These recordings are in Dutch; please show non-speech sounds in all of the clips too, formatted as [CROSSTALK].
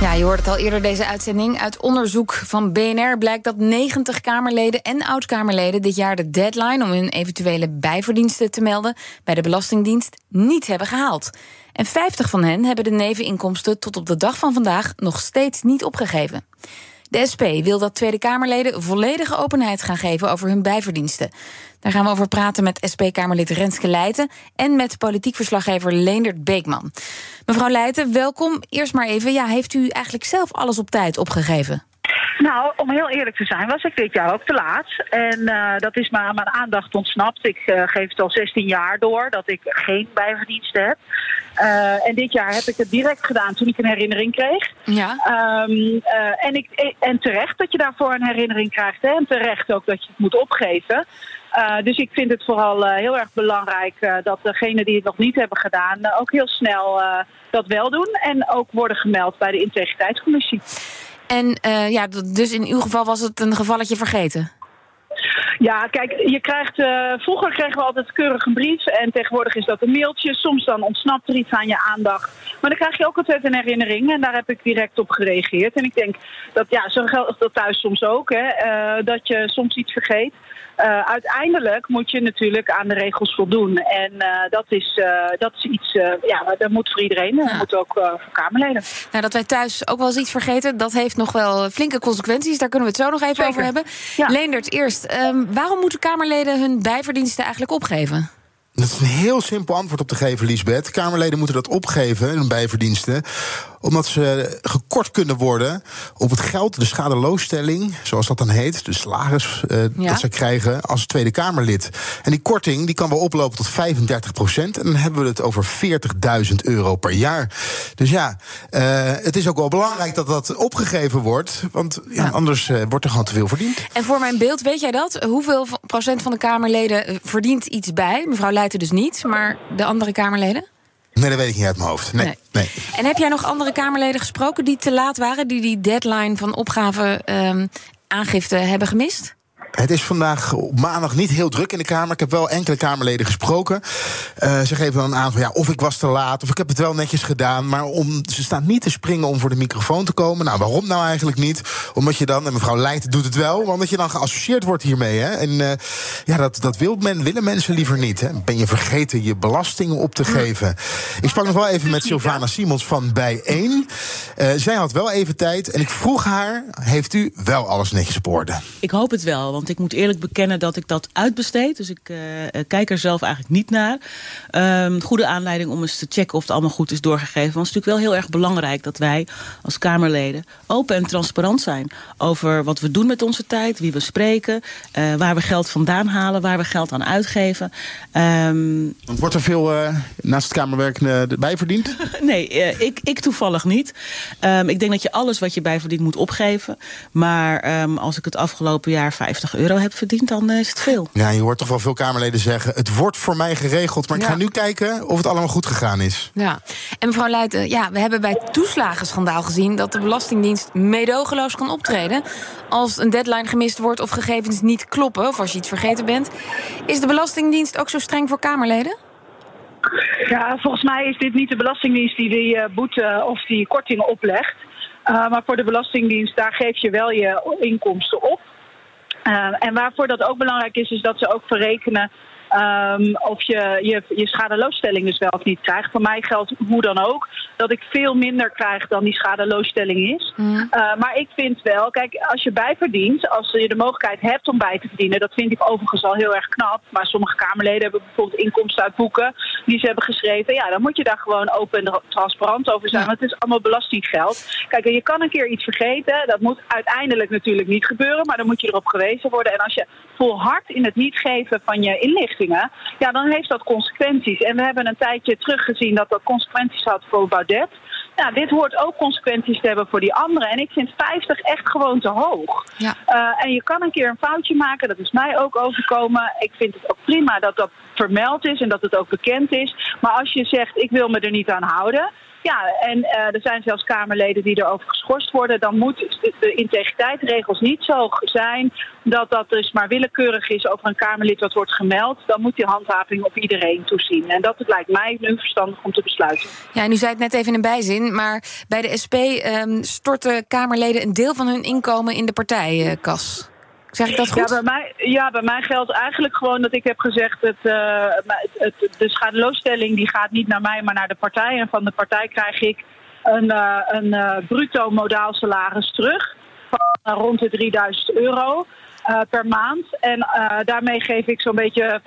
Ja, je hoort het al eerder deze uitzending. Uit onderzoek van BNR blijkt dat 90 Kamerleden en oud-Kamerleden dit jaar de deadline om hun eventuele bijverdiensten te melden bij de Belastingdienst niet hebben gehaald. En 50 van hen hebben de neveninkomsten tot op de dag van vandaag nog steeds niet opgegeven. De SP wil dat Tweede Kamerleden volledige openheid gaan geven over hun bijverdiensten. Daar gaan we over praten met SP-Kamerlid Renske Leijten en met politiek verslaggever Leendert Beekman. Mevrouw Leijten, welkom. Eerst maar even, ja, heeft u eigenlijk zelf alles op tijd opgegeven? Nou, om heel eerlijk te zijn, was ik dit jaar ook te laat. En uh, dat is me aan mijn aandacht ontsnapt. Ik uh, geef het al 16 jaar door dat ik geen bijverdiensten heb. Uh, en dit jaar heb ik het direct gedaan toen ik een herinnering kreeg. Ja. Um, en, ik, en terecht dat je daarvoor een herinnering krijgt. Hè? En terecht ook dat je het moet opgeven. Uh, dus ik vind het vooral uh, heel erg belangrijk uh, dat degenen die het nog niet hebben gedaan ook heel snel dat wel doen. En ook worden gemeld bij de integriteitscommissie. En ja, dus in uw geval was het een gevalletje vergeten? Ja, kijk, je krijgt, uh, vroeger kregen we altijd keurig een brief en tegenwoordig is dat een mailtje. Soms dan ontsnapt er iets aan je aandacht. Maar dan krijg je ook altijd een herinnering en daar heb ik direct op gereageerd. En ik denk dat, ja, zo geldt dat thuis soms ook, hè, uh, dat je soms iets vergeet. Uh, uiteindelijk moet je natuurlijk aan de regels voldoen. En dat, is, dat is iets, ja, dat moet voor iedereen. Dat ja. moet ook voor Kamerleden. Nou, dat wij thuis ook wel eens iets vergeten, dat heeft nog wel flinke consequenties. Daar kunnen we het zo nog even Zeker. over hebben. Ja. Leendert, eerst, um, waarom moeten Kamerleden hun bijverdiensten eigenlijk opgeven? Dat is een heel simpel antwoord op te geven, Liesbeth. Kamerleden moeten dat opgeven, hun bijverdiensten omdat ze gekort kunnen worden op het geld, de schadeloosstelling, zoals dat dan heet, de salaris uh, ja. dat ze krijgen als Tweede Kamerlid. En die korting die kan wel oplopen tot 35 procent. En dan hebben we het over 40.000 euro per jaar. Dus ja, uh, het is ook wel belangrijk dat dat opgegeven wordt. Want ja, ja. anders uh, wordt er gewoon te veel verdiend. En voor mijn beeld, weet jij dat? Hoeveel procent van de Kamerleden verdient iets bij? Mevrouw Leijten dus niet, maar de andere Kamerleden? Nee, dat weet ik niet uit mijn hoofd. Nee, nee. nee. En heb jij nog andere Kamerleden gesproken die te laat waren, die die deadline van opgave um, aangifte hebben gemist? Het is vandaag op maandag niet heel druk in de Kamer. Ik heb wel enkele Kamerleden gesproken. Uh, ze geven dan aan van ja, of ik was te laat, of ik heb het wel netjes gedaan. Maar om, ze staan niet te springen om voor de microfoon te komen. Nou, waarom nou eigenlijk niet? Omdat je dan, en mevrouw Leijten doet het wel, omdat je dan geassocieerd wordt hiermee. Hè? En uh, ja, dat, dat wil men, willen mensen liever niet. Hè? Ben je vergeten je belastingen op te geven? Ik sprak nog wel even met Sylvana Simons van Bijeen. Uh, zij had wel even tijd en ik vroeg haar: heeft u wel alles netjes op orde? Ik hoop het wel, want ik moet eerlijk bekennen dat ik dat uitbesteed. Dus ik uh, kijk er zelf eigenlijk niet naar. Um, goede aanleiding om eens te checken of het allemaal goed is doorgegeven. Want het is natuurlijk wel heel erg belangrijk dat wij als Kamerleden open en transparant zijn over wat we doen met onze tijd, wie we spreken, uh, waar we geld vandaan halen, waar we geld aan uitgeven. Um, Wordt er veel uh, naast het Kamerwerk bijverdiend? [LAUGHS] nee, ik, ik toevallig niet. Um, ik denk dat je alles wat je bijverdient moet opgeven. Maar als ik het afgelopen jaar 50 euro heb verdiend, dan is het veel. Ja, je hoort toch wel veel Kamerleden zeggen... het wordt voor mij geregeld, maar ik Ja. ga nu kijken of het allemaal goed gegaan is. Ja, en mevrouw Leijten, ja, we hebben bij het toeslagenschandaal gezien dat de Belastingdienst meedogenloos kan optreden. Als een deadline gemist wordt of gegevens niet kloppen, of als je iets vergeten bent. Is de Belastingdienst ook zo streng voor Kamerleden? Ja, volgens mij is dit niet de Belastingdienst die die uh, boete of die kortingen oplegt. Uh, maar voor de Belastingdienst, daar geef je wel je inkomsten op. Uh, en waarvoor dat ook belangrijk is, is dat ze ook verrekenen um, of je, je je schadeloosstelling dus wel of niet krijgt. Voor mij geldt hoe dan ook dat ik veel minder krijg dan die schadeloosstelling is. Mm. Uh, maar ik vind wel, kijk, als je bijverdient, als je de mogelijkheid hebt om bij te verdienen, dat vind ik overigens al heel erg knap. Maar sommige Kamerleden hebben bijvoorbeeld inkomsten uit boeken die ze hebben geschreven. Ja, dan moet je daar gewoon open en transparant over zijn. Ja. Want het is allemaal belastinggeld. Kijk, je kan een keer iets vergeten. Dat moet uiteindelijk natuurlijk niet gebeuren, maar dan moet je erop gewezen worden. En als je volhardt in het niet geven van je inlichtingen, ja, dan heeft dat consequenties. En we hebben een tijdje teruggezien dat dat consequenties had voor Baudet. Nou, dit hoort ook consequenties te hebben voor die anderen. En ik vind 50 echt gewoon te hoog. Ja. Uh, en je kan een keer een foutje maken, dat is mij ook overkomen. Ik vind het ook prima dat dat vermeld is en dat het ook bekend is. Maar als je zegt, ik wil me er niet aan houden ja, en uh, er zijn zelfs Kamerleden die erover geschorst worden. Dan moeten de integriteitsregels niet zo zijn dat dat dus maar willekeurig is over een Kamerlid wat wordt gemeld. Dan moet die handhaving op iedereen toezien. En dat lijkt mij nu verstandig om te besluiten. Ja, en u zei het net even in een bijzin, maar bij de SP um, storten Kamerleden een deel van hun inkomen in de partijkas. Zeg ik dat goed? Ja, bij mij, ja, bij mij geldt eigenlijk gewoon dat ik heb gezegd... Het, uh, het, de schadeloosstelling die gaat niet naar mij, maar naar de partij. En van de partij krijg ik een, uh, een uh, bruto modaal salaris terug van rond de 3000 euro. Uh, per maand. En uh, daarmee geef ik zo'n beetje 65%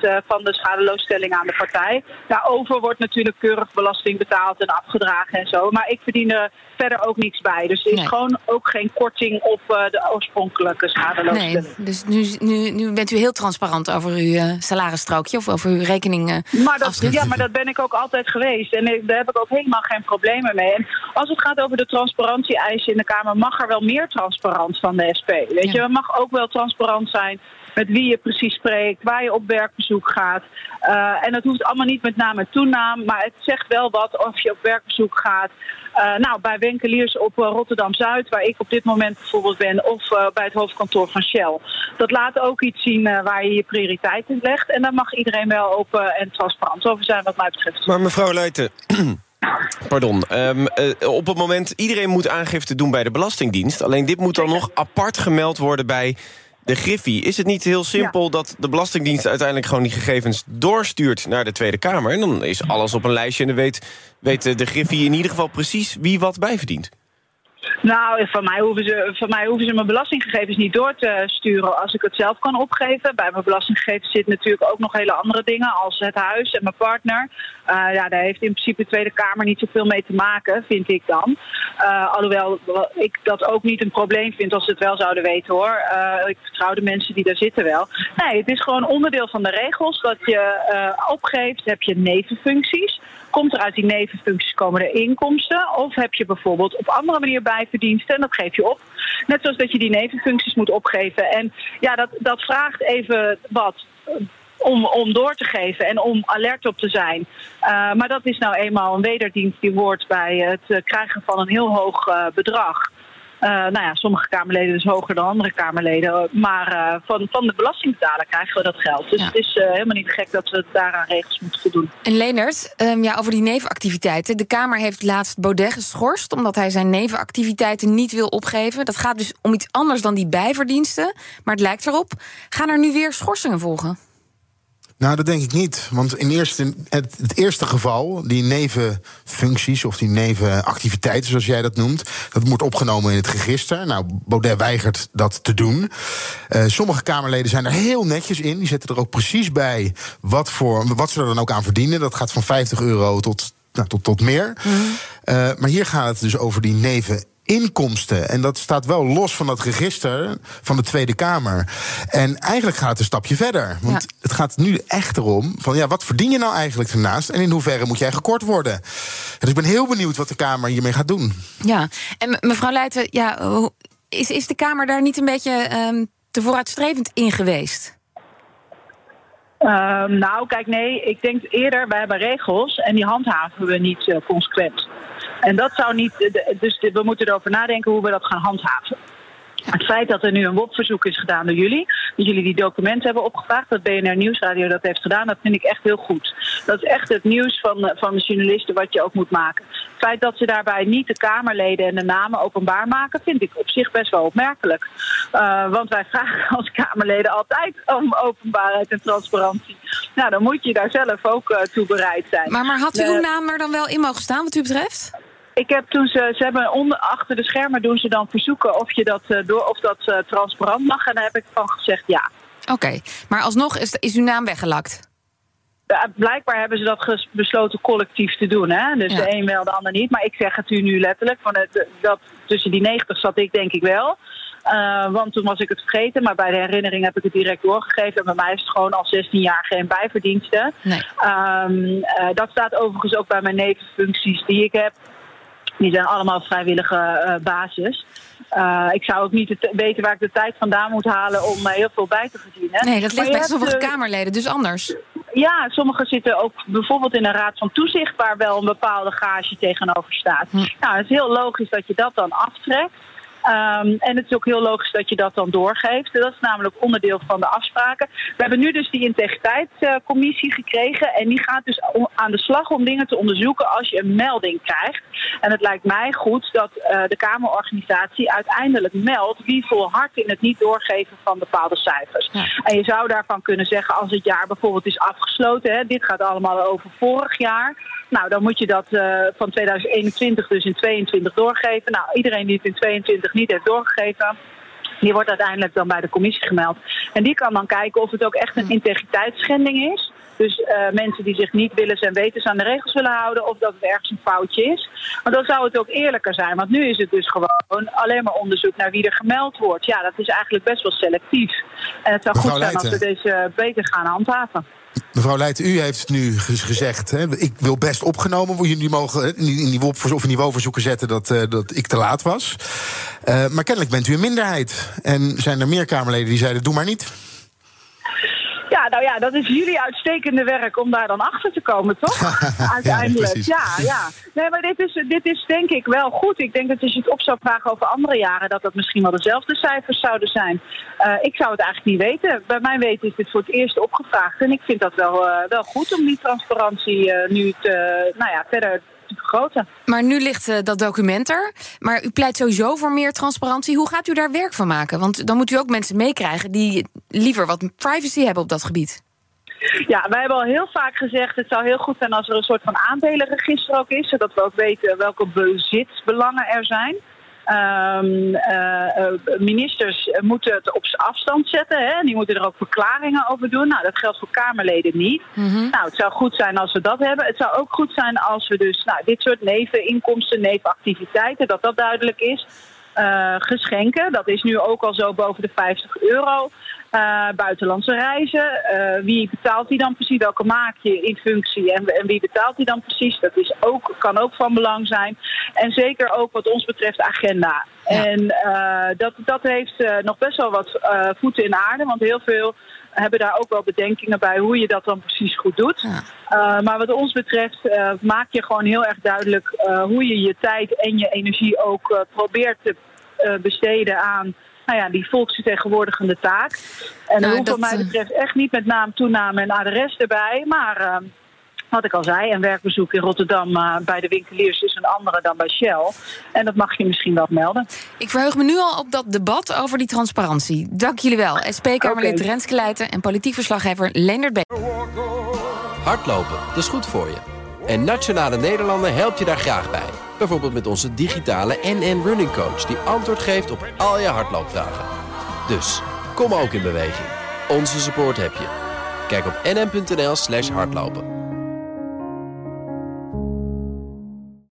uh, van de schadeloosstelling aan de partij. Daarover wordt natuurlijk keurig belasting betaald en afgedragen en zo. Maar ik verdien er verder ook niets bij. Dus er is nee. gewoon ook geen korting op de oorspronkelijke schadeloosstelling. Nee, dus nu, nu, nu bent u heel transparant over uw salarisstrookje of over uw rekening. maar dat, ja, maar dat ben ik ook altijd geweest. En daar heb ik ook helemaal geen problemen mee. En als het gaat over de transparantie-eisen in de Kamer, mag er wel meer transparant van de SP. Weet ja. je, mag ook wel transparant zijn met wie je precies spreekt, waar je op werkbezoek gaat. Uh, en dat hoeft allemaal niet met naam en toenaam, maar het zegt wel wat of je op werkbezoek gaat. Uh, nou, bij winkeliers op uh, Rotterdam-Zuid, waar ik op dit moment bijvoorbeeld ben, of bij het hoofdkantoor van Shell. Dat laat ook iets zien waar je je prioriteiten legt. En daar mag iedereen wel open en transparant over zijn, wat mij betreft. Maar mevrouw Leijten. [CLEARS THROAT] Pardon. Um, uh, op het moment, iedereen moet aangifte doen bij de Belastingdienst. Alleen dit moet dan nog apart gemeld worden bij de Griffie. Is het niet heel simpel ja. dat de Belastingdienst uiteindelijk gewoon die gegevens doorstuurt naar de Tweede Kamer? En dan is alles op een lijstje en dan weet, weet de Griffie in ieder geval precies wie wat bijverdient. Nou, van mij, hoeven ze, van mij hoeven ze mijn belastinggegevens niet door te sturen als ik het zelf kan opgeven. Bij mijn belastinggegevens zitten natuurlijk ook nog hele andere dingen als het huis en mijn partner. Uh, ja, daar heeft in principe de Tweede Kamer niet zoveel mee te maken, vind ik dan. Uh, alhoewel ik dat ook niet een probleem vind als ze het wel zouden weten hoor. Uh, ik vertrouw de mensen die daar zitten wel. Nee, het is gewoon onderdeel van de regels dat je opgeeft, heb je nevenfuncties. Komt er uit die nevenfuncties komen er inkomsten? Of heb je bijvoorbeeld op andere manier bijverdiensten en dat geef je op. Net zoals dat je die nevenfuncties moet opgeven. En ja, dat, dat vraagt even wat om, om door te geven en om alert op te zijn. Uh, maar dat is nou eenmaal een wederdienst die hoort bij het krijgen van een heel hoog bedrag. Uh, nou ja, sommige Kamerleden dus hoger dan andere Kamerleden. Maar uh, van, van de belastingbetaler krijgen we dat geld. Dus ja. het is uh, helemaal niet gek dat we daaraan regels moeten voldoen. En Leenert, um, ja, over die nevenactiviteiten. De Kamer heeft laatst Baudet geschorst... omdat hij zijn nevenactiviteiten niet wil opgeven. Dat gaat dus om iets anders dan die bijverdiensten. Maar het lijkt erop. Gaan er nu weer schorsingen volgen? Nou, dat denk ik niet. Want in eerste, het, het, eerste geval, die nevenfuncties of die nevenactiviteiten, zoals jij dat noemt, dat wordt opgenomen in het register. Nou, Baudet weigert dat te doen. Uh, sommige Kamerleden zijn er heel netjes in. Die zetten er ook precies bij wat, voor, wat ze er dan ook aan verdienen. Dat gaat van 50 euro tot, nou, tot, tot meer. Mm. Uh, maar hier gaat het dus over die neven inkomsten. En dat staat wel los van dat register van de Tweede Kamer. En eigenlijk gaat het een stapje verder. Want ja. het gaat nu echt erom van ja, wat verdien je nou eigenlijk ernaast en in hoeverre moet jij gekort worden? Dus ik ben heel benieuwd wat de Kamer hiermee gaat doen. Ja, en mevrouw Leijten, ja, is, is de Kamer daar niet een beetje um, te vooruitstrevend in geweest? Um, nou, kijk, nee, ik denk eerder, wij hebben regels en die handhaven we niet uh, consequent. En dat zou niet, dus we moeten erover nadenken hoe we dat gaan handhaven. Het feit dat er nu een WOP-verzoek is gedaan door jullie, dat jullie die documenten hebben opgevraagd, dat BNR Nieuwsradio dat heeft gedaan, dat vind ik echt heel goed. Dat is echt het nieuws van, van de journalisten wat je ook moet maken. Het feit dat ze daarbij niet de Kamerleden en de namen openbaar maken, vind ik op zich best wel opmerkelijk. Uh, want wij vragen als Kamerleden altijd om openbaarheid en transparantie. Nou, dan moet je daar zelf ook uh, toe bereid zijn. Maar, maar had uw naam er dan wel in mogen staan, wat u betreft? Ik heb toen ze, ze hebben onder, achter de schermen doen ze dan verzoeken of, je dat, uh, door, of dat uh, transparant mag. En daar heb ik van gezegd ja. Oké, okay. maar alsnog is, is uw naam weggelakt? Blijkbaar hebben ze dat besloten collectief te doen. Hè? Dus ja. de een wel, de ander niet. Maar ik zeg het u nu letterlijk. Van het, dat, tussen die 90 zat ik denk ik wel. Uh, want toen was ik het vergeten, maar bij de herinnering heb ik het direct doorgegeven. En bij mij is het gewoon al 16 jaar geen bijverdiensten. Nee. Um, uh, dat staat overigens ook bij mijn nevenfuncties die ik heb. Die zijn allemaal vrijwillige uh, basis. Uh, ik zou ook niet weten waar ik de tijd vandaan moet halen om uh, heel veel bij te verdienen. Nee, dat ligt bij sommige Kamerleden dus anders. Ja, sommigen zitten ook bijvoorbeeld in een raad van toezicht... waar wel een bepaalde gage tegenover staat. Hm. Nou, het is heel logisch dat je dat dan aftrekt. Um, en het is ook heel logisch dat je dat dan doorgeeft. Dat is namelijk onderdeel van de afspraken. We hebben nu dus die integriteitscommissie gekregen. En die gaat dus aan de slag om dingen te onderzoeken als je een melding krijgt. En het lijkt mij goed dat uh, de Kamerorganisatie uiteindelijk meldt wie volhardt in het niet doorgeven van bepaalde cijfers. Ja. En je zou daarvan kunnen zeggen als het jaar bijvoorbeeld is afgesloten. Hè, dit gaat allemaal over vorig jaar. Nou, dan moet je dat uh, van 2021 dus in 22 doorgeven. Nou, iedereen die het in 22 niet heeft doorgegeven. Die wordt uiteindelijk dan bij de commissie gemeld. En die kan dan kijken of het ook echt een integriteitsschending is. Dus uh, mensen die zich niet willen zijn wetens aan de regels willen houden. Of dat het ergens een foutje is. Maar dan zou het ook eerlijker zijn. Want nu is het dus gewoon alleen maar onderzoek naar wie er gemeld wordt. Ja, dat is eigenlijk best wel selectief. En het zou goed zijn als we deze beter gaan handhaven. Mevrouw Leijten, u heeft nu gezegd... Hè, ik wil best opgenomen worden. Jullie mogen in die of niveauverzoeken zetten dat, uh, dat ik te laat was. Uh, maar kennelijk bent u een minderheid. En zijn er meer Kamerleden die zeiden, doe maar niet. Ja, nou ja, dat is jullie uitstekende werk om daar dan achter te komen, toch? [LAUGHS] Uiteindelijk. Ja, ja, ja. Nee, maar dit is, dit is denk ik wel goed. Ik denk dat als je het op zou vragen over andere jaren, dat dat misschien wel dezelfde cijfers zouden zijn. Uh, ik zou het eigenlijk niet weten. Bij mijn weten is dit voor het eerst opgevraagd. En ik vind dat wel, uh, wel goed om die transparantie uh, nu te, nou ja, verder te vergroten. Maar nu ligt uh, dat document er. Maar u pleit sowieso voor meer transparantie. Hoe gaat u daar werk van maken? Want dan moet u ook mensen meekrijgen die liever wat privacy hebben op dat gebied. Ja, wij hebben al heel vaak gezegd... het zou heel goed zijn als er een soort van aandelenregister ook is... zodat we ook weten welke bezitsbelangen er zijn. Um, uh, ministers moeten het op afstand zetten. Hè? Die moeten er ook verklaringen over doen. Nou, dat geldt voor Kamerleden niet. Mm -hmm. Nou, het zou goed zijn als we dat hebben. Het zou ook goed zijn als we dus nou, dit soort neveninkomsten, nevenactiviteiten, dat dat duidelijk is. Uh, geschenken, dat is nu ook al zo boven de 50 euro. Uh, buitenlandse reizen. Uh, wie betaalt die dan precies? Welke maak je in functie? En, en wie betaalt die dan precies? Dat is ook, kan ook van belang zijn. En zeker ook wat ons betreft agenda. Ja. En dat, dat heeft nog best wel wat voeten in aarde. Want heel veel hebben daar ook wel bedenkingen bij hoe je dat dan precies goed doet. Ja. Uh, maar wat ons betreft uh, maak je gewoon heel erg duidelijk uh, hoe je je tijd en je energie ook probeert te besteden aan nou ja, die volksvertegenwoordigende taak. En nou, dat hoeft wat mij betreft echt niet met naam, toename en adres erbij. Maar wat ik al zei, een werkbezoek in Rotterdam uh, bij de winkeliers is een andere dan bij Shell. En dat mag je misschien wel melden. Ik verheug me nu al op dat debat over die transparantie. Dank jullie wel. SP-Kamerlid okay. Renske Leijten en politiek verslaggever Leendert Beek. Hardlopen, dat is goed voor je. En Nationale Nederlanden helpt je daar graag bij. Bijvoorbeeld met onze digitale NN Running Coach... die antwoord geeft op al je hardloopvragen. Dus, kom ook in beweging. Onze support heb je. Kijk op nn.nl slash hardlopen.